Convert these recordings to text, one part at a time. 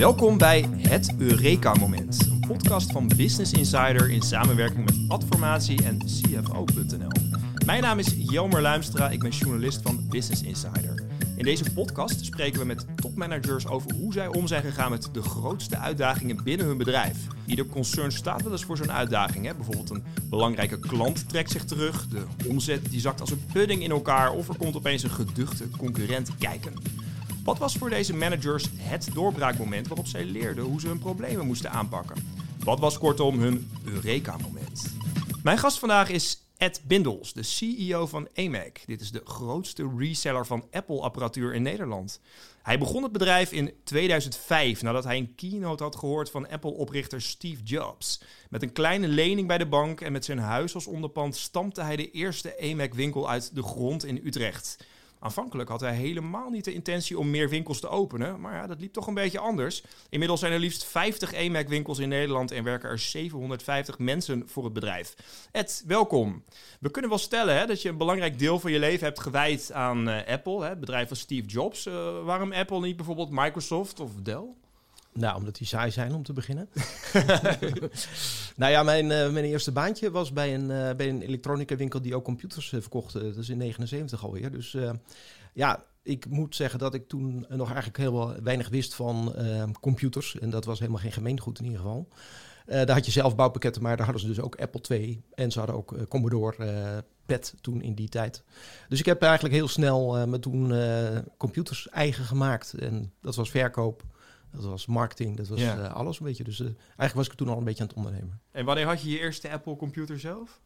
Welkom bij Het Eureka-moment, een podcast van Business Insider in samenwerking met Adformatie en CFO.nl. Mijn naam is Jelmer Luimstra, ik ben journalist van Business Insider. In deze podcast spreken we met topmanagers over hoe zij om zijn gegaan met de grootste uitdagingen binnen hun bedrijf. Ieder concern staat wel eens voor zo'n uitdaging. Hè? Bijvoorbeeld een belangrijke klant trekt zich terug, de omzet die zakt als een pudding in elkaar of er komt opeens een geduchte concurrent kijken. Wat was voor deze managers het doorbraakmoment waarop zij leerden hoe ze hun problemen moesten aanpakken? Wat was kortom hun Eureka-moment? Mijn gast vandaag is Ed Bindels, de CEO van AMAC. Dit is de grootste reseller van Apple-apparatuur in Nederland. Hij begon het bedrijf in 2005 nadat hij een keynote had gehoord van Apple-oprichter Steve Jobs. Met een kleine lening bij de bank en met zijn huis als onderpand stampte hij de eerste AMAC-winkel uit de grond in Utrecht. Aanvankelijk had hij helemaal niet de intentie om meer winkels te openen, maar ja, dat liep toch een beetje anders. Inmiddels zijn er liefst 50 EMAC-winkels in Nederland en werken er 750 mensen voor het bedrijf. Ed, welkom. We kunnen wel stellen hè, dat je een belangrijk deel van je leven hebt gewijd aan uh, Apple, hè, het bedrijf van Steve Jobs. Uh, waarom Apple niet bijvoorbeeld Microsoft of Dell? Nou, omdat die saai zijn om te beginnen. nou ja, mijn, uh, mijn eerste baantje was bij een, uh, bij een elektronica winkel die ook computers uh, verkocht. dat is in 79 alweer. Dus ja, ik moet zeggen dat ik toen nog eigenlijk heel weinig wist van computers. En dat was helemaal geen gemeengoed in ieder geval. daar had je zelf bouwpakketten, maar daar hadden ze dus ook Apple II. En ze hadden ook Commodore PET toen in die tijd. Dus ik heb eigenlijk heel snel me toen computers eigen gemaakt. En dat was verkoop. Dat was marketing, dat was uh, alles een beetje. Dus uh, eigenlijk was ik toen al een beetje aan het ondernemen. En wanneer had je je eerste Apple computer zelf?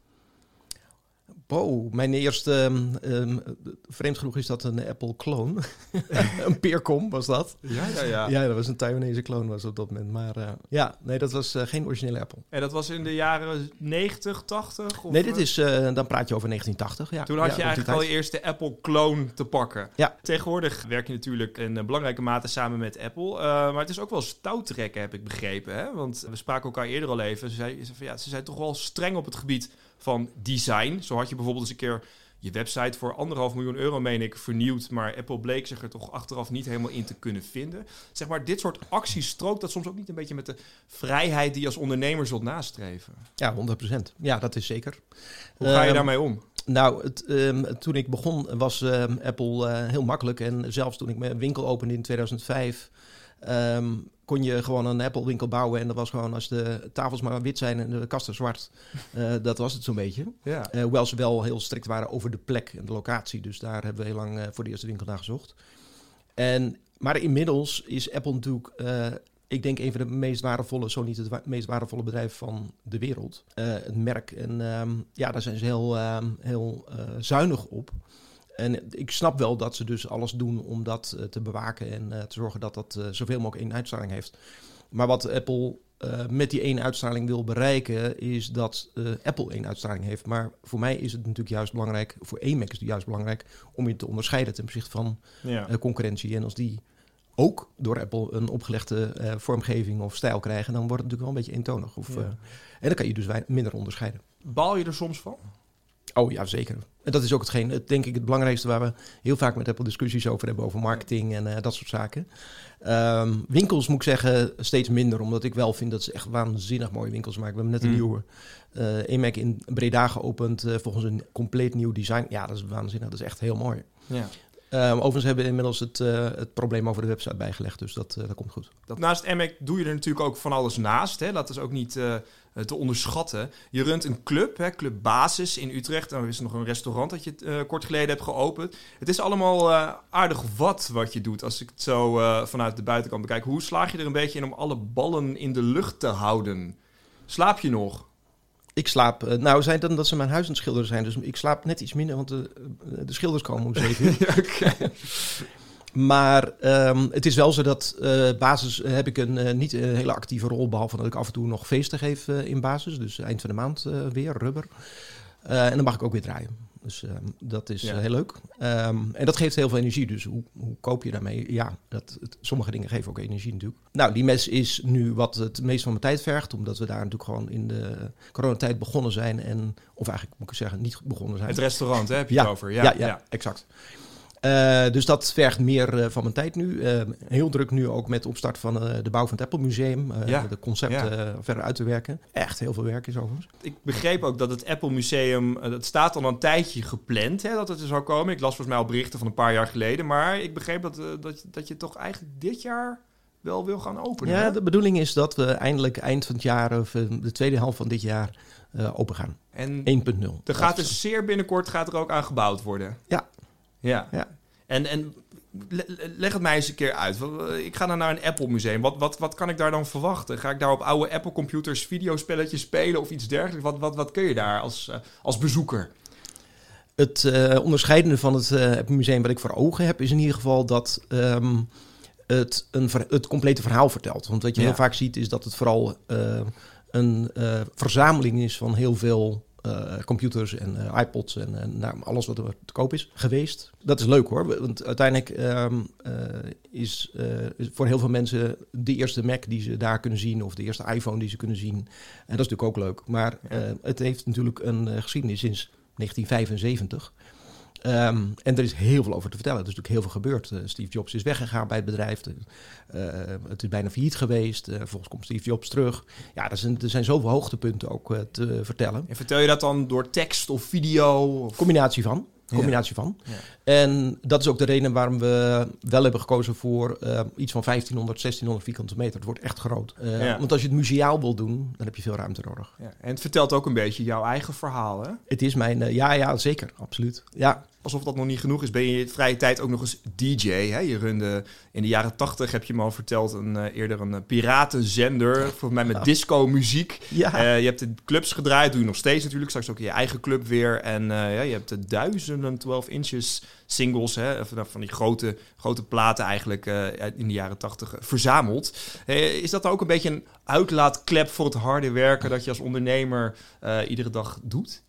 Wow, mijn eerste, um, um, vreemd genoeg is dat een Apple clone. een Peercom was dat. Ja, ja, ja. Ja, dat was een Taiwanese clone was op dat moment. Maar uh, ja, nee, dat was uh, geen originele Apple. En dat was in de jaren 90, 80? Of nee, dit is, uh, dan praat je over 1980, ja. Toen had ja, je eigenlijk al je eerste Apple clone te pakken. Ja. Tegenwoordig werk je natuurlijk in belangrijke mate samen met Apple. maar het is ook wel stout trekken, heb ik begrepen. Hè? Want we spraken elkaar eerder al even. Ze, zei, ja, ze zijn toch wel streng op het gebied van design. Zo had je bijvoorbeeld eens een keer je website voor anderhalf miljoen euro, meen ik, vernieuwd. Maar Apple bleek zich er toch achteraf niet helemaal in te kunnen vinden. Zeg maar, dit soort acties strookt dat soms ook niet een beetje met de vrijheid die je als ondernemer zult nastreven? Ja, 100%. Ja, dat is zeker. Hoe ga je um, daarmee om? Nou, het, um, toen ik begon was um, Apple uh, heel makkelijk. En zelfs toen ik mijn winkel opende in 2005... Um, kon je gewoon een Apple-winkel bouwen. En dat was gewoon als de tafels maar wit zijn en de kasten zwart. Uh, dat was het zo'n beetje. Ja. Uh, hoewel ze wel heel strikt waren over de plek en de locatie. Dus daar hebben we heel lang uh, voor de eerste winkel naar gezocht. En, maar inmiddels is Apple natuurlijk, ik denk, een van de meest waardevolle, zo niet het wa meest waardevolle bedrijf van de wereld. het merk. En um, ja, daar zijn ze heel, um, heel zuinig op. En ik snap wel dat ze dus alles doen om dat uh, te bewaken en uh, te zorgen dat dat uh, zoveel mogelijk één uitstraling heeft. Maar wat Apple met die één uitstraling wil bereiken, is dat Apple één uitstraling heeft. Maar voor mij is het natuurlijk juist belangrijk, voor EMAC is het juist belangrijk, om je te onderscheiden ten opzichte van ja. concurrentie. En als die ook door Apple een opgelegde vormgeving of stijl krijgen, dan wordt het natuurlijk wel een beetje eentonig. Of, ja. en dan kan je dus minder onderscheiden. Baal je er soms van? Oh ja, zeker. En dat is ook hetgeen, het, denk ik, het belangrijkste waar we heel vaak met Apple discussies over hebben, over marketing en uh, dat soort zaken. Um, winkels moet ik zeggen steeds minder, omdat ik wel vind dat ze echt waanzinnig mooie winkels maken. We hebben net een mm. nieuwe uh, EMAC in Breda geopend, uh, volgens een compleet nieuw design. Ja, dat is waanzinnig, dat is echt heel mooi. Ja. Um, overigens hebben we inmiddels het, uh, het probleem over de website bijgelegd, dus dat, uh, dat komt goed. Dat naast EMAC doe je er natuurlijk ook van alles naast. Hè? Dat is ook niet uh, te onderschatten. Je runt een club, hè? Club Basis in Utrecht. En er is nog een restaurant dat je kort geleden hebt geopend. Het is allemaal aardig wat wat je doet, als ik het zo vanuit de buitenkant bekijk. Hoe slaag je er een beetje in om alle ballen in de lucht te houden? Slaap je nog? Ik slaap, nou zijn dan dat ze mijn huis aan het schilderen zijn, dus ik slaap net iets minder, want de, de schilders komen om zeven uur. ja. Maar um, het is wel zo dat uh, basis heb ik een uh, niet een hele actieve rol, behalve dat ik af en toe nog feesten geef in basis, dus eind van de maand weer, rubber. en dan mag ik ook weer draaien. Dus um, dat is ja. heel leuk. Um, en dat geeft heel veel energie. Dus hoe, hoe koop je daarmee? Ja, dat, het, sommige dingen geven ook energie natuurlijk. Nou, die mes is nu wat het meest van mijn tijd vergt. Omdat we daar natuurlijk gewoon in de coronatijd begonnen zijn. En, of eigenlijk moet ik zeggen, niet begonnen zijn. Het restaurant, hè, heb je ja, het over? Ja, ja. exact. Uh, dus dat vergt meer uh, van mijn tijd nu. Uh, heel druk nu ook met opstart van de bouw van het Apple Museum. Ja. De concepten ja. verder uit te werken. Echt heel veel werk is overigens. Ik begreep ook dat het Apple Museum, dat staat al een tijdje gepland hè, dat het er zou komen. Ik las volgens mij al berichten van een paar jaar geleden. Maar ik begreep dat, dat, dat je toch eigenlijk dit jaar wel wil gaan openen. Ja, de bedoeling is dat we eindelijk eind van het jaar of de tweede helft van dit jaar open gaan. En 1.0. Er gaat dus zeer binnenkort gaat er ook aan gebouwd worden. Ja, ja. ja. En, en leg het mij eens een keer uit. Ik ga dan naar een Apple museum. Wat, wat, wat kan ik daar dan verwachten? Ga ik daar op oude Apple computers videospelletjes spelen of iets dergelijks? Wat, wat, wat kun je daar als, uh, als bezoeker? Het uh, onderscheidende van het uh, Apple museum wat ik voor ogen heb... is in ieder geval dat um, het een het complete verhaal vertelt. Want wat je heel vaak ziet is dat het vooral een verzameling is van heel veel uh, computers en uh, iPods en, en nou, alles wat er te koop is geweest. Dat is leuk hoor, want uiteindelijk um, uh, is, is, voor heel veel mensen de eerste Mac die ze daar kunnen zien of de eerste iPhone die ze kunnen zien. En dat is natuurlijk ook leuk. Maar het heeft natuurlijk een geschiedenis sinds 1975. Um, en er is heel veel over te vertellen. Er is natuurlijk heel veel gebeurd. Uh, Steve Jobs is weggegaan bij het bedrijf. Uh, het is bijna failliet geweest. Uh, vervolgens komt Steve Jobs terug. Ja, er zijn, er zijn zoveel hoogtepunten ook te vertellen. En vertel je dat dan door tekst of video? Of? Combinatie van combinatie van. Ja. En dat is ook de reden waarom we wel hebben gekozen voor iets van 1500, 1600 vierkante meter. Het wordt echt groot. Ja. Want als je het museaal wil doen, dan heb je veel ruimte nodig. En het vertelt ook een beetje jouw eigen verhaal, hè? Het is mijn... Ja, ja, zeker. Absoluut. Ja alsof dat nog niet genoeg is, ben je in je vrije tijd ook nog eens DJ. Hè? Je runde in de jaren tachtig, heb je me al verteld, een, uh, eerder een uh, piratenzender. Volgens mij met disco-muziek. Ja. Uh, je hebt de clubs gedraaid, doe je nog steeds natuurlijk. Straks ook in je eigen club weer. En ja, je hebt de duizenden 12 inches singles, hè, van, van die grote, grote platen eigenlijk in de jaren tachtig verzameld. is dat ook een beetje een uitlaatklep voor het harde werken dat je als ondernemer iedere dag doet?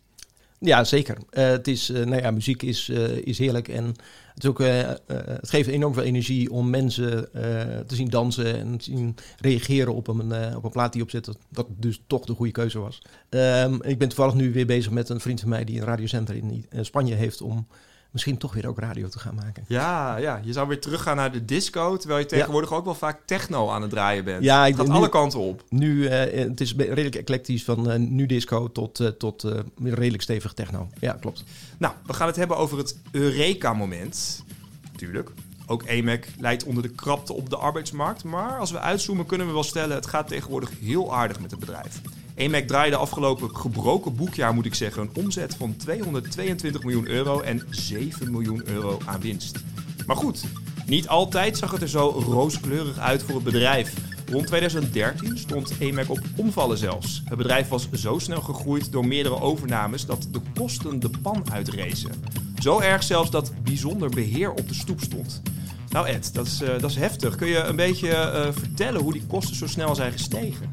Ja, zeker. Uh, het is, uh, nou ja, muziek is, uh, is heerlijk en het, is ook, het geeft enorm veel energie om mensen te zien dansen en te zien reageren op een, op een plaat die op zit. Dat, dat dus toch de goede keuze was. Um, ik ben toevallig nu weer bezig met een vriend van mij die een radiocenter in Spanje heeft om misschien toch weer ook radio te gaan maken. Ja, ja, je zou weer teruggaan naar de disco, terwijl je tegenwoordig ook wel vaak techno aan het draaien bent. Ja, ik gaat alle kanten op. Nu, uh, het is redelijk eclectisch van uh, nu disco tot, uh, tot redelijk stevig techno. Ja, klopt. Nou, we gaan het hebben over het Eureka-moment. Tuurlijk. Ook EMAC leidt onder de krapte op de arbeidsmarkt. Maar als we uitzoomen kunnen we wel stellen... het gaat tegenwoordig heel aardig met het bedrijf. EMAC draaide afgelopen gebroken boekjaar, moet ik zeggen, een omzet van 222 miljoen euro en 7 miljoen euro aan winst. Maar goed, niet altijd zag het er zo rooskleurig uit voor het bedrijf. Rond 2013 stond EMAC op omvallen zelfs. Het bedrijf was zo snel gegroeid door meerdere overnames dat de kosten de pan uitrezen. Zo erg zelfs dat bijzonder beheer op de stoep stond. Nou Ed, dat is, uh, dat is heftig. Kun je een beetje uh, vertellen hoe die kosten zo snel zijn gestegen?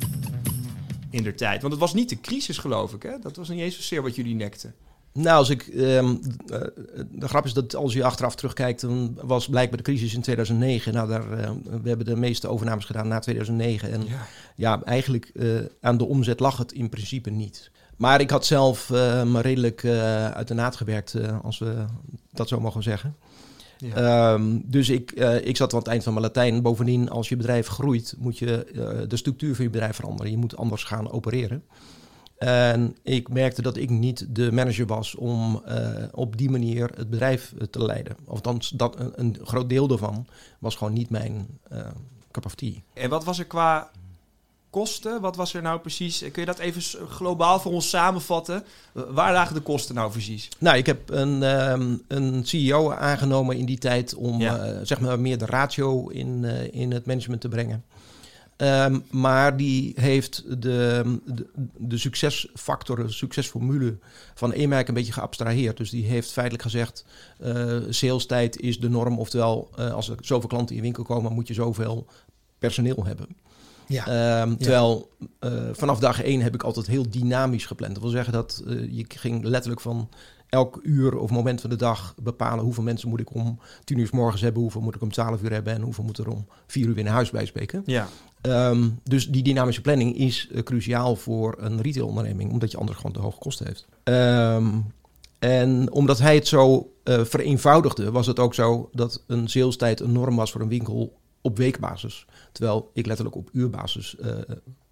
In der tijd? Want het was niet de crisis, geloof ik. Hè? Dat was niet eens zozeer wat jullie nekten. Nou, als ik, um, de grap is dat als je achteraf terugkijkt, dan was blijkbaar de crisis in 2009. Nou, daar, uh, we hebben de meeste overnames gedaan na 2009. En ja, ja eigenlijk uh, aan de omzet lag het in principe niet. Maar ik had zelf me redelijk uit de naad gewerkt, als we dat zo mogen zeggen. Um, dus ik, uh, ik zat aan het eind van mijn Latijn. Bovendien, als je bedrijf groeit, moet je uh, de structuur van je bedrijf veranderen. Je moet anders gaan opereren. En ik merkte dat ik niet de manager was om uh, op die manier het bedrijf te leiden. Of Althans, dat, een, een, groot deel daarvan was gewoon niet mijn cup of tea. En wat was er qua kosten? Wat was er nou precies? Kun je dat even globaal voor ons samenvatten? Waar lagen de kosten nou precies? Nou, ik heb een, um, een CEO aangenomen in die tijd om ja. uh, zeg maar meer de ratio in, uh, in het management te brengen. Um, maar die heeft de, de, de succesfactor, de succesformule van EMAC een beetje geabstraheerd. Dus die heeft feitelijk gezegd, uh, salestijd is de norm. Oftewel, als er zoveel klanten in je winkel komen, moet je zoveel personeel hebben. Ja. Um, terwijl uh, vanaf dag één heb ik altijd heel dynamisch gepland. Dat wil zeggen dat uh, je ging letterlijk van elk uur of moment van de dag bepalen hoeveel mensen moet ik om tien uur s morgens hebben, hoeveel moet ik om twaalf uur hebben en hoeveel moet er om vier uur weer naar huis bijspreken. Ja. Um, dus die dynamische planning is uh, cruciaal voor een retailonderneming, omdat je anders gewoon te hoge kosten heeft. Um, En omdat hij het zo uh, vereenvoudigde, was het ook zo dat een salestijd een norm was voor een winkel op weekbasis. Terwijl ik letterlijk op uurbasis uh,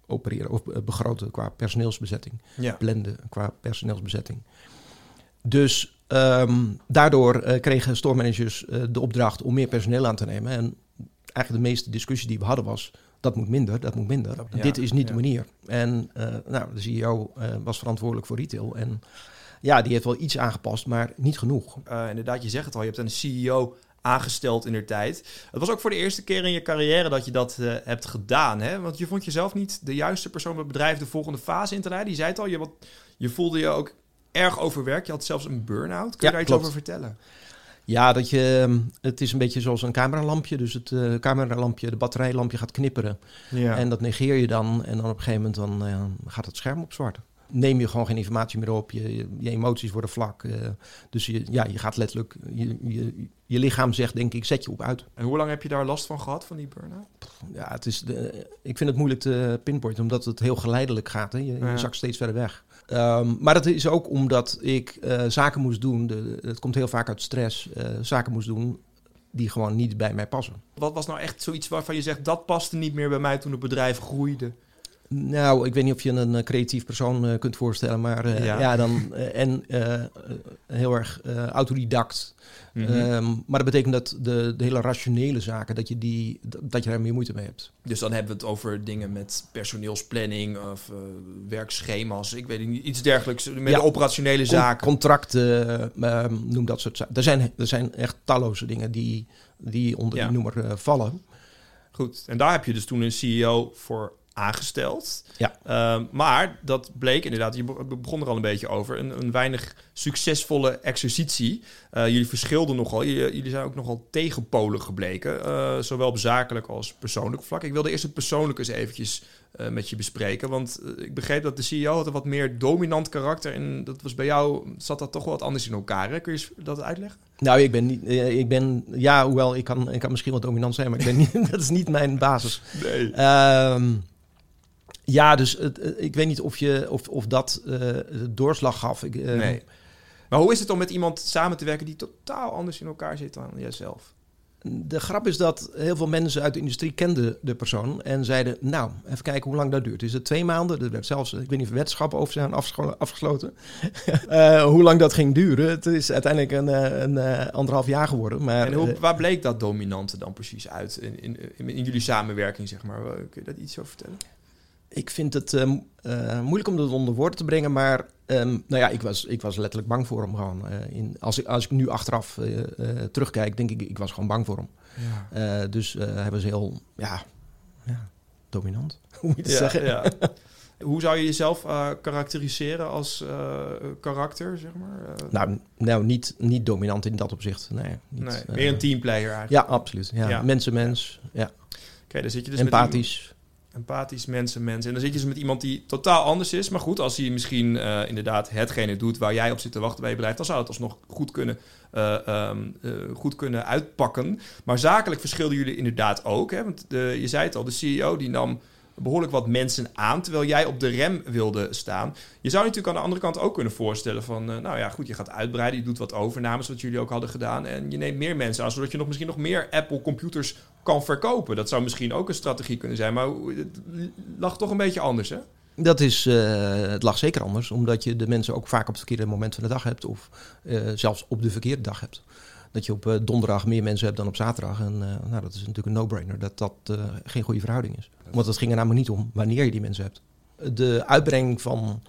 opereren of begroten qua personeelsbezetting. Ja. Blenden qua personeelsbezetting. Dus um, daardoor uh, kregen storemanagers uh, de opdracht om meer personeel aan te nemen. En eigenlijk de meeste discussie die we hadden was... dat moet minder, dat moet minder. Ja, Dit is niet de manier. En uh, nou, de CEO was verantwoordelijk voor retail. En ja, die heeft wel iets aangepast, maar niet genoeg. Inderdaad, je zegt het al, je hebt een CEO aangesteld in de tijd. Het was ook voor de eerste keer in je carrière dat je dat uh, hebt gedaan. Hè? Want je vond jezelf niet de juiste persoon om het bedrijf de volgende fase in te leiden. Je zei het al, je, wat, je voelde je ook erg overwerkt. Je had zelfs een burn-out. Kun je Ja, daar iets klopt. over vertellen? Ja, dat je, het is een beetje zoals een cameralampje. Dus het uh, cameralampje, de batterijlampje gaat knipperen. Ja. En dat negeer je dan. En dan op een gegeven moment dan, uh, gaat het scherm op zwart. Neem je gewoon geen informatie meer op. Je, je, emoties worden vlak. Uh, dus je, ja, je gaat letterlijk... Je, je, je lichaam zegt, denk ik, zet je op uit. En hoe lang heb je daar last van gehad, van die burn-out? Ja, het is de, ik vind het moeilijk te pinpointen, omdat het heel geleidelijk gaat. Hè? Je, je Ja. zakt steeds verder weg. Um, maar dat is ook omdat ik uh, zaken moest doen. De, het komt heel vaak uit stress. Uh, zaken moest doen die gewoon niet bij mij passen. Wat was nou echt zoiets waarvan je zegt... dat paste niet meer bij mij toen het bedrijf groeide? Nou, ik weet niet of je een uh, creatief persoon uh, kunt voorstellen, maar uh, ja. ja. dan en heel erg autodidact. Mm -hmm. um, maar dat betekent dat de, de, hele rationele zaken, dat je, die, dat je daar meer moeite mee hebt. Dus dan hebben we het over dingen met personeelsplanning of werkschema's, ik weet niet, iets dergelijks, met ja. de operationele zaken. Contracten, noem dat soort zaken. Er zijn, er zijn echt talloze dingen die, die onder ja. die noemer vallen. Goed, en daar heb je dus toen een CEO voor aangesteld. Ja. Uh, maar dat bleek inderdaad, je begon er al een beetje over, een, een weinig succesvolle exercitie. Uh, jullie verschilden nogal, jullie, jullie zijn ook nogal tegenpolen gebleken, uh, zowel op zakelijk als persoonlijk vlak. Ik wilde eerst het persoonlijke eens eventjes uh, met je bespreken, want ik begreep dat de CEO had een wat meer dominant karakter en dat was bij jou, zat dat toch wel wat anders in elkaar. Hè? Kun je dat uitleggen? Nou, ik ben niet, ik ben, ja, hoewel ik kan, ik kan misschien wat dominant zijn, maar ik ben niet, dat is niet mijn basis. Nee. Um, ja, dus het, ik weet niet of, je, of, of dat uh, doorslag gaf. Ik, uh, nee. Maar hoe is het om met iemand samen te werken die totaal anders in elkaar zit dan jijzelf? De grap is dat heel veel mensen uit de industrie kenden de persoon en zeiden: Nou, even kijken hoe lang dat duurt. Is het twee maanden? Er werd zelfs, ik weet niet of wetenschappen over zijn afgesloten. uh, hoe lang dat ging duren. Het is uiteindelijk een, een, anderhalf jaar geworden. Maar, en hoe, waar bleek dat dominante dan precies uit in, in, in, in jullie samenwerking? Zeg maar? Kun je daar iets over vertellen? Ik vind het uh, uh, moeilijk om dat onder woorden te brengen, maar um, nou ja, ik was, ik was letterlijk bang voor hem gewoon. Uh, in, als, ik, als ik nu achteraf terugkijk, denk ik, ik was gewoon bang voor hem. Ja. dus hij was heel, ja, ja dominant, hoe moet je het ja, zeggen? Ja. Hoe zou je jezelf karakteriseren als karakter, zeg maar? nou, nou niet, niet dominant in dat opzicht, nee. Niet, nee meer een teamplayer eigenlijk. Ja, absoluut. Ja. ja. Mensen-mens, ja. Oké, okay, dan zit je dus Empathisch. Met empathisch mensen, mensen. En dan zit je dus met iemand die totaal anders is. Maar goed, als hij misschien uh, inderdaad hetgene doet waar jij op zit te wachten bij je bedrijf, dan zou het alsnog goed kunnen, uh, um, uh, goed kunnen uitpakken. Maar zakelijk verschilden jullie inderdaad ook. Hè? Want de, je zei het al, de CEO die nam behoorlijk wat mensen aan, terwijl jij op de rem wilde staan. Je zou natuurlijk aan de andere kant ook kunnen voorstellen van, nou ja, goed, je gaat uitbreiden, je doet wat overnames, wat jullie ook hadden gedaan, en je neemt meer mensen aan, zodat je nog misschien nog meer Apple computers kan verkopen. Dat zou misschien ook een strategie kunnen zijn, maar het lag toch een beetje anders, hè? Dat is, uh, het lag zeker anders, omdat je de mensen ook vaak op het verkeerde moment van de dag hebt, of uh, zelfs op de verkeerde dag hebt. Dat je op uh, donderdag meer mensen hebt dan op zaterdag. En nou, dat is natuurlijk een no-brainer dat dat geen goede verhouding is. Want het ging er namelijk niet om wanneer je die mensen hebt. De uitbrenging van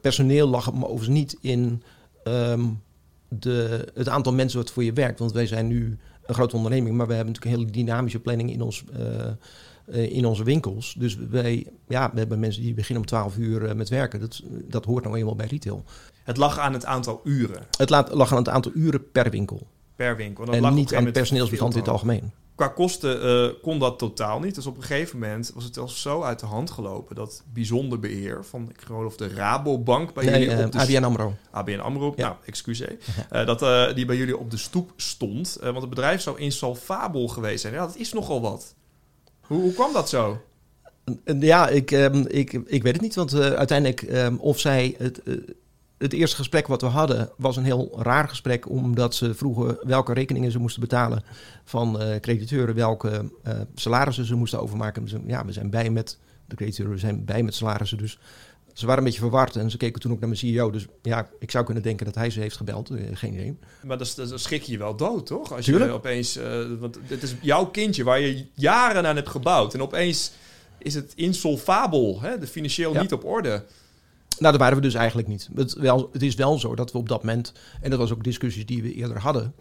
personeel lag overigens niet in um, de, het aantal mensen wat voor je werkt. Want wij zijn nu een grote onderneming, maar we hebben natuurlijk een hele dynamische planning in, ons, uh, in onze winkels. Dus wij, ja, we hebben mensen die beginnen om 12 uur met werken. Dat, dat hoort nou eenmaal bij retail. Het lag aan het aantal uren. Het lag aan het aantal uren per winkel. Per winkel. En, en niet aan het personeelsbestand in het algemeen. Qua kosten uh, kon dat totaal niet. Dus op een gegeven moment was het al zo uit de hand gelopen dat bijzonder beheer van, ik geloof de Rabobank bij nee, jullie op de ABN AMRO. ABN AMRO, ja. nou, excuseer. Uh, dat die bij jullie op de stoep stond. Want het bedrijf zou insolvabel geweest zijn. Ja, dat is nogal wat. Hoe, hoe kwam dat zo? Ja, ik, um, ik, ik weet het niet. Want uiteindelijk, um, of zij het het eerste gesprek wat we hadden was een heel raar gesprek, omdat ze vroegen welke rekeningen ze moesten betalen van uh, crediteuren, welke uh, salarissen ze moesten overmaken. Ja, we zijn bij met de crediteuren, we zijn bij met salarissen. Dus ze waren een beetje verward en ze keken toen ook naar mijn CEO. Dus ja, ik zou kunnen denken dat hij ze heeft gebeld. Eh, geen idee. Maar dat, dat schrik je je wel dood, toch? Als je opeens... Uh, want het is jouw kindje waar je jaren aan hebt gebouwd. En opeens is het insolvabel, hè? De financieel niet op orde. Nou, dat waren we dus eigenlijk niet. Het, wel, het is wel zo dat we op dat moment... En dat was ook discussies die we eerder hadden...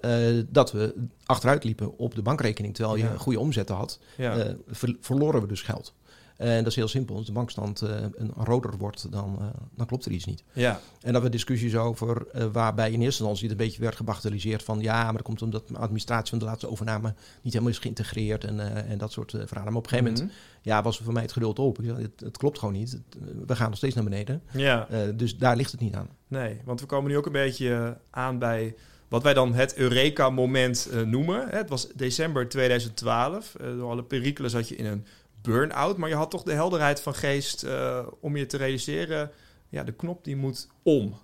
Uh, dat we achteruit liepen op de bankrekening. Terwijl je ja. goede omzetten had, ja. verloren we dus geld. En dat is heel simpel. Als de bankstand uh, een roder wordt, dan, uh, dan klopt er iets niet. Ja. En dat we discussies over uh, waarbij in eerste instantie het een beetje werd gebagatelliseerd van ja, maar dat komt omdat de administratie van de laatste overname niet helemaal is geïntegreerd en, en dat soort verhalen. Maar op een gegeven moment -hmm. ja, was voor mij het geduld op. Ik het, het klopt gewoon niet. We gaan nog steeds naar beneden. Ja. dus daar ligt het niet aan. Nee, want we komen nu ook een beetje aan bij wat wij dan het Eureka-moment uh, noemen. Het was december 2012. Uh, door alle perikelen zat je in een burn-out, maar je had toch de helderheid van geest uh, om je te realiseren, ja, de knop die moet om.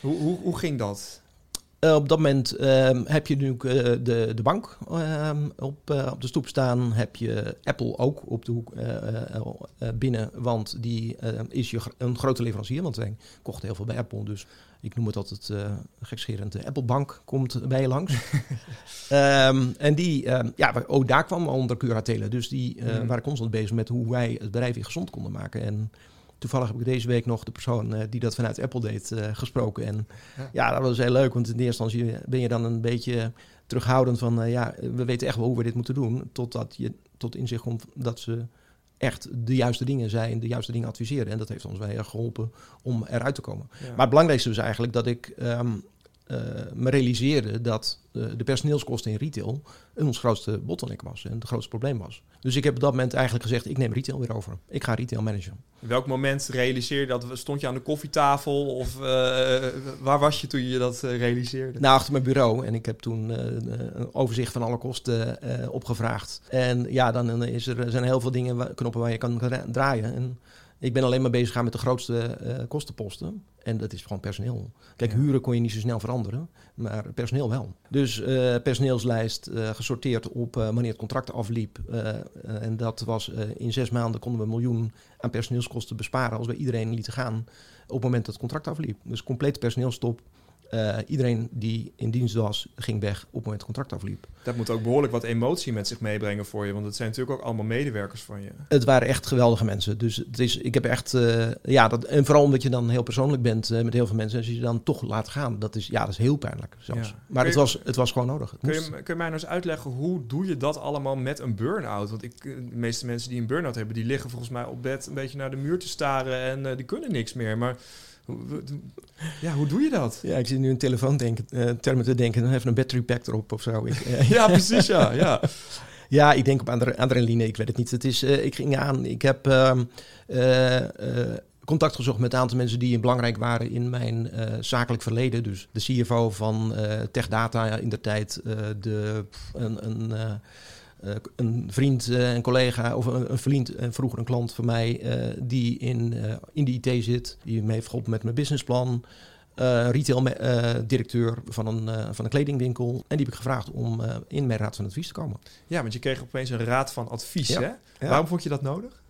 Hoe, hoe, hoe ging dat? Uh, op dat moment uh, heb je nu uh, de, de bank ehm, op, op de stoep staan. Heb je Apple ook op de hoek binnen, want die is je een grote leverancier. Want wij kochten heel veel bij Apple, dus ik noem het altijd uh, gekscherend, de Apple Bank komt bij je langs. um, en die, um, ja, ook daar kwam onder curatelen. Dus die uh, mm. waren constant bezig met hoe wij het bedrijf weer gezond konden maken. En toevallig heb ik deze week nog de persoon uh, die dat vanuit Apple deed gesproken. En ja. ja. dat was heel leuk, want in eerste instantie ben je dan een beetje terughoudend van... ja, we weten echt wel hoe we dit moeten doen. Totdat je tot inzicht komt dat ze echt de juiste dingen zijn, de juiste dingen adviseren. En dat heeft ons wel heel erg geholpen om eruit te komen. Ja. Maar het belangrijkste is eigenlijk dat ik um, uh, me realiseerde dat uh, de personeelskosten in retail ons grootste bottleneck was en het grootste probleem was. Dus ik heb op dat moment eigenlijk gezegd, ik neem retail weer over. Ik ga retail managen. Welk moment realiseerde je dat? Stond je aan de koffietafel of uh, waar was je toen je dat realiseerde? Nou, achter mijn bureau. En ik heb toen een overzicht van alle kosten opgevraagd. En ja, dan is er, zijn heel veel dingen, knoppen waar je kan draaien. En ik ben alleen maar bezig gaan met de grootste uh, kostenposten. En dat is gewoon personeel. Kijk, ja. huren kon je niet zo snel veranderen, maar personeel wel. Dus uh, personeelslijst uh, gesorteerd op wanneer het contract afliep. en dat was in zes maanden konden we een miljoen aan personeelskosten besparen als we iedereen lieten gaan op het moment dat het contract afliep. Dus complete personeelstop. Uh, iedereen die in dienst was, ging weg op het moment het contract afliep. Dat moet ook behoorlijk wat emotie met zich meebrengen voor je, want het zijn natuurlijk ook allemaal medewerkers van je. Het waren echt geweldige mensen. Dus het is, ik heb echt, uh, ja, dat, en vooral omdat je dan heel persoonlijk bent uh, met heel veel mensen, als je je dan toch laat gaan, dat is, ja, dat is heel pijnlijk zelfs. Ja. Maar het, was, het was gewoon nodig. Kun je, kun je mij nou eens uitleggen, hoe doe je dat allemaal met een burn-out? Want ik, de meeste mensen die een burn-out hebben, die liggen volgens mij op bed een beetje naar de muur te staren en die kunnen niks meer. Maar ja, hoe doe je dat? Ja, ik zit nu een telefoon denken, uh, termen te denken. Dan even een battery pack erop of zo. Ik, uh, ja, precies, ja. ja. ja, ik denk op adrenaline, ik weet het niet. Het is, uh, ik ging aan, ik heb ehm, contact gezocht met een aantal mensen die belangrijk waren in mijn zakelijk verleden. Dus de CFO van Tech Data in de tijd, de, een... een een vriend uh, en collega, of een, een vriend en vroeger een klant van mij, die in, in de IT zit, die me heeft geholpen met mijn businessplan. retail-directeur van, een, van een kledingwinkel. En die heb ik gevraagd om in mijn raad van advies te komen. Ja, want je kreeg opeens een raad van advies. Ja. Hè? Ja. Waarom vond je dat nodig?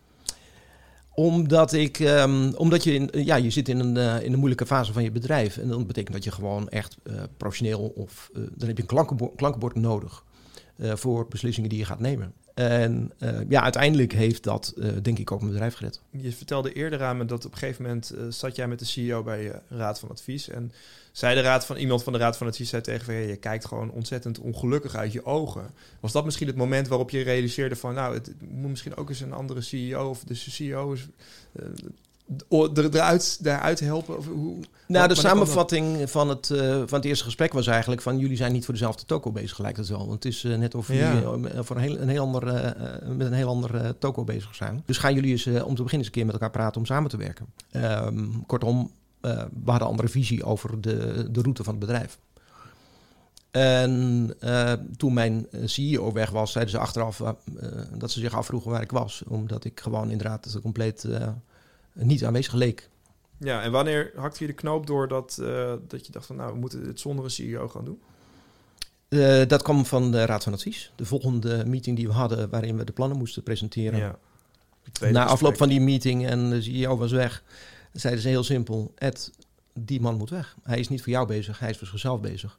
Omdat ik, um, omdat je, in, ja, je zit in een, in een moeilijke fase van je bedrijf. En dat betekent dat je gewoon echt professioneel of dan heb je een klankenbord, klankenbord nodig voor beslissingen die je gaat nemen. En uh, ja, uiteindelijk heeft dat uh, denk ik ook mijn bedrijf gered. Je vertelde eerder aan me dat op een gegeven moment zat jij met de CEO bij je raad van advies. En zei de raad van iemand van de raad van advies zei tegen je, je kijkt gewoon ontzettend ongelukkig uit je ogen. Was dat misschien het moment waarop je realiseerde van nou, het moet misschien ook eens een andere CEO of de CEO is eruit, daaruit helpen? Of hoe, nou, de samenvatting van het, uh, van het eerste gesprek was eigenlijk van jullie zijn niet voor dezelfde toko bezig, lijkt het wel. Want het is uh, net of jullie uh, voor een heel, een heel ander, met een heel ander toko bezig zijn. Dus gaan jullie eens om te beginnen eens een keer met elkaar praten om samen te werken. Um, kortom, we hadden een andere visie over de, de route van het bedrijf. En toen mijn CEO weg was, zeiden ze achteraf dat ze zich afvroegen waar ik was. Omdat ik gewoon inderdaad compleet niet aanwezig leek. Ja, en wanneer hakte je de knoop door dat, eh, dat je dacht van nou, we moeten het zonder een CEO gaan doen? Uh, dat kwam van de Raad van Advies. De volgende meeting die we hadden, waarin we de plannen moesten presenteren. Ja. Na afloop van die meeting en de CEO was weg, zeiden ze heel simpel: Ed, die man moet weg. Hij is niet voor jou bezig, hij is voor zichzelf bezig.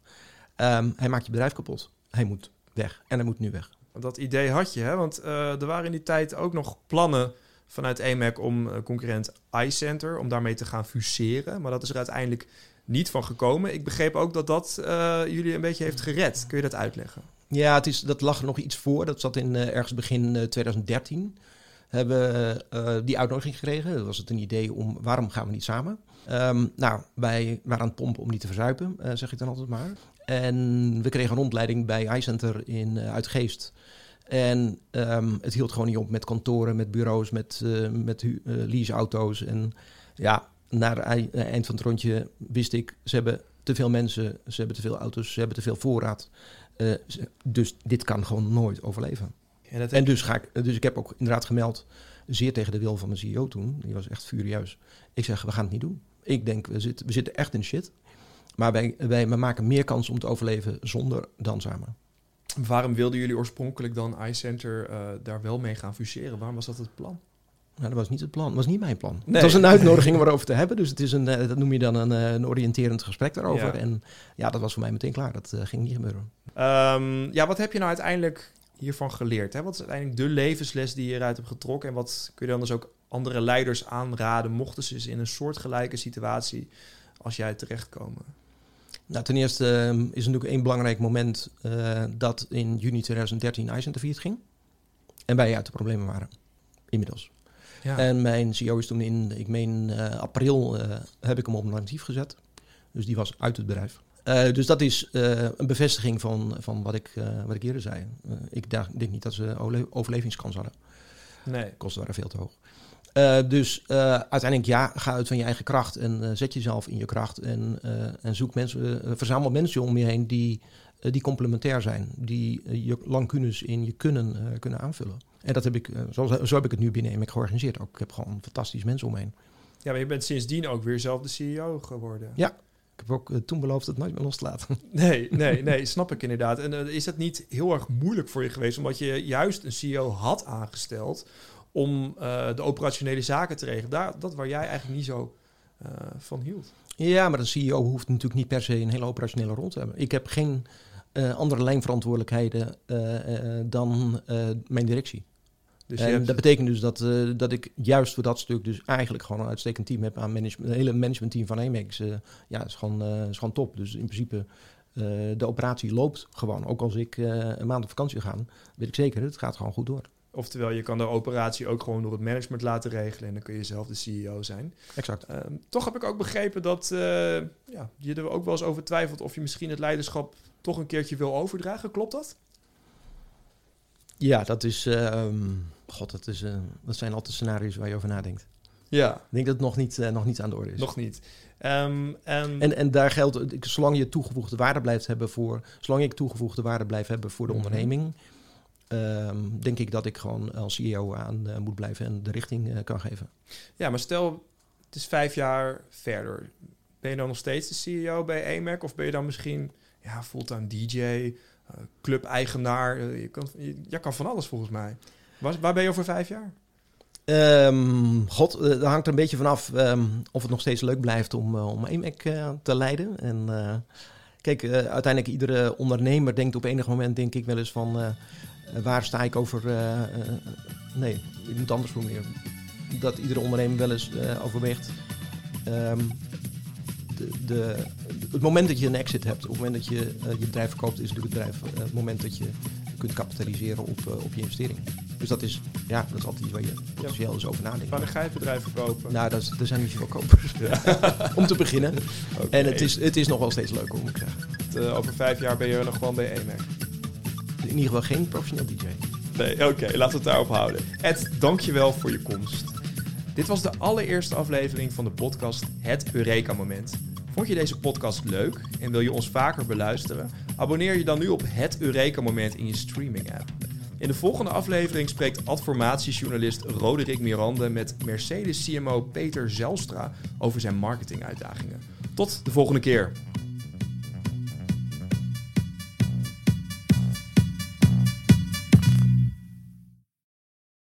Um, hij maakt je bedrijf kapot. Hij moet weg en hij moet nu weg. Dat idee had je, hè? want uh, er waren in die tijd ook nog plannen vanuit EMAC om uh, concurrent iCenter, om daarmee te gaan fuseren. Maar dat is er uiteindelijk niet van gekomen. Ik begreep ook dat dat uh, jullie een beetje heeft gered. Kun je dat uitleggen? Ja, het is, dat lag er nog iets voor. Dat zat in ergens begin 2013 hebben we die uitnodiging gekregen. Dat was het een idee om waarom gaan we niet samen? Um, nou, wij waren aan het pompen om niet te verzuipen, zeg ik dan altijd maar. En we kregen een rondleiding bij iCenter in uh, Uitgeest. En um, het hield gewoon niet op met kantoren, met bureaus, met, uh, met leaseauto's. En ja, na het eind van het rondje wist ik, ze hebben te veel mensen, ze hebben te veel auto's, ze hebben te veel voorraad. dus dit kan gewoon nooit overleven. Ja, en dus, ga ik, dus ik heb ook inderdaad gemeld, zeer tegen de wil van mijn CEO toen. Die was echt furieus. Ik zeg, we gaan het niet doen. Ik denk, we zitten, we zitten echt in shit. Maar wij, wij, maken meer kans om te overleven zonder dan samen. Waarom wilden jullie oorspronkelijk dan iCenter uh, daar wel mee gaan fuseren? Waarom was dat het plan? Nou, dat was niet het plan. Dat was niet mijn plan. Het was een uitnodiging om erover te hebben. Dus het is een, eh, dat noem je dan een, eh, een oriënterend gesprek daarover. En ja, dat was voor mij meteen klaar. Dat uh, ging niet gebeuren. Um, ja, wat heb je nou uiteindelijk hiervan geleerd? Hè? Wat is uiteindelijk de levensles die je eruit hebt getrokken? En wat kun je dan dus ook andere leiders aanraden, mochten ze in een soortgelijke situatie als jij terechtkomen? Nou, ten eerste ehm, is natuurlijk één belangrijk moment uh, dat in juni 2013 IJs ging. En wij uit de problemen waren, inmiddels. Ja. En mijn CEO is toen in, ik meen uh, april, uh, heb ik hem op een actief gezet. Dus die was uit het bedrijf. dus dat is een bevestiging van, van wat, ik, wat ik eerder zei. ik denk niet dat ze overlevingskans hadden. Nee. Kosten waren veel te hoog. Uh, dus uh, uiteindelijk ja, ga uit van je eigen kracht en uh, zet jezelf in je kracht en, en zoek mensen, verzamel mensen om je heen die, die complementair zijn, die je lacunes in je kunnen kunnen aanvullen. En dat heb ik, zo, zo heb ik het nu binnen EMEC georganiseerd. Ook, ik heb gewoon fantastisch mensen omheen. Ja, maar je bent sindsdien ook weer zelf de CEO geworden. Ja, ik heb ook toen beloofd het nooit meer los te laten. Nee, nee, nee, snap ik inderdaad. En is dat niet heel erg moeilijk voor je geweest, omdat je juist een CEO had aangesteld om uh, de operationele zaken te regelen. Daar, dat waar jij eigenlijk niet zo uh, van hield. Ja, maar de CEO hoeft natuurlijk niet per se een hele operationele rol te hebben. Ik heb geen uh, andere lijnverantwoordelijkheden dan mijn directie. Dus en hebt... dat betekent dus dat, dat ik juist voor dat stuk dus eigenlijk gewoon een uitstekend team heb aan management. Het hele managementteam van Amex ja, is gewoon, is gewoon top. Dus in principe de operatie loopt gewoon. Ook als ik een maand op vakantie ga, weet ik zeker, het gaat gewoon goed door. Oftewel, je kan de operatie ook gewoon door het management laten regelen en dan kun je zelf de CEO zijn. Exact. Ehm, toch heb ik ook begrepen dat uh, ja, je er ook wel eens over twijfelt of je misschien het leiderschap toch een keertje wil overdragen. Klopt dat? Ja, dat is. Uh, God, dat, is, uh, dat zijn altijd scenario's waar je over nadenkt. Ja. Ik denk dat het nog niet, nog niet aan de orde is. Nog niet. Um, en, en, en daar geldt, zolang je toegevoegde waarde blijft hebben voor. Zolang ik toegevoegde waarde blijf hebben voor de mhm. onderneming um, denk ik dat ik gewoon als CEO aan uh, moet blijven en de richting uh, kan geven. Ja, maar stel, het is vijf jaar verder. Ben je dan nog steeds de CEO bij AMAC of ben je dan misschien ja, fulltime DJ, uh, club-eigenaar? je, kan, je, kan van alles volgens mij. Waar, waar ben je over vijf jaar? Um, God, dat hangt er een beetje vanaf um, of het nog steeds leuk blijft om, om AMAC te leiden. En kijk, uiteindelijk iedere ondernemer denkt op enig moment, denk ik wel eens van eh, waar sta ik over. Eh, eh, nee, ik moet anders formuleren. Dat iedere ondernemer wel eens overweegt. Um, de, de, het moment dat je een exit hebt, op het moment dat je je bedrijf verkoopt, is natuurlijk het, bedrijf, het moment dat je kunt kapitaliseren op, op je investering. Dus dat is, ja, dat is altijd iets waar je potentieel eens over nadenkt. Waar ga je bedrijf verkopen? Nou, dat is, er zijn niet zoveel kopers. om te beginnen. En het is, het is nog wel steeds leuk, moet ik zeggen. over vijf jaar ben je nog gewoon bij EMAC in ieder geval geen professioneel DJ. Nee, oké, laten we het daarop houden. Ed, dankjewel voor je komst. Dit was de allereerste aflevering van de podcast Het Eureka Moment. Vond je deze podcast leuk en wil je ons vaker beluisteren? Abonneer je dan nu op Het Eureka Moment in je streaming app. In de volgende aflevering spreekt adformatiejournalist Roderick Mirande met Mercedes CMO Peter Zelstra over zijn marketinguitdagingen. Tot de volgende keer.